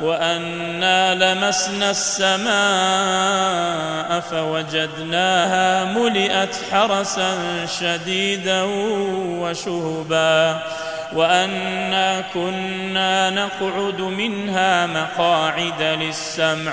وأنا لمسنا السماء فوجدناها ملئت حرسا شديدا وشهبا. وأنا كنا نقعد منها مقاعد للسمع.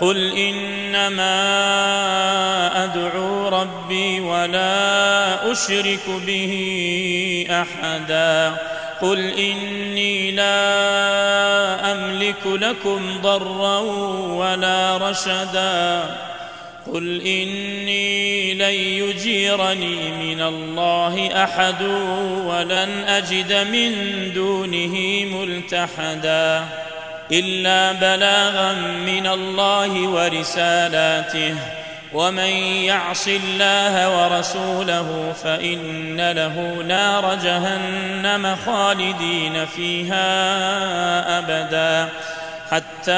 قل انما ادعو ربي ولا اشرك به احدا قل اني لا املك لكم ضرا ولا رشدا قل اني لن يجيرني من الله احد ولن اجد من دونه ملتحدا إلا بلاغا من الله ورسالاته. ومن يعص الله ورسوله فإن له نار جهنم خالدين فيها أبدا. حتى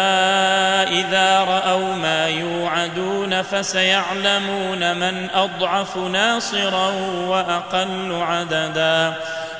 إذا رأوا ما يوعدون فسيعلمون من أضعف ناصرا وأقل عددا.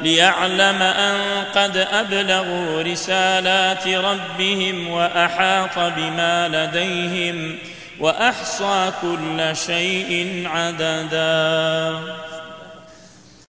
ليعلم أن قد أبلغوا رسالات ربهم وأحاط بما لديهم وأحصى كل شيء عددا.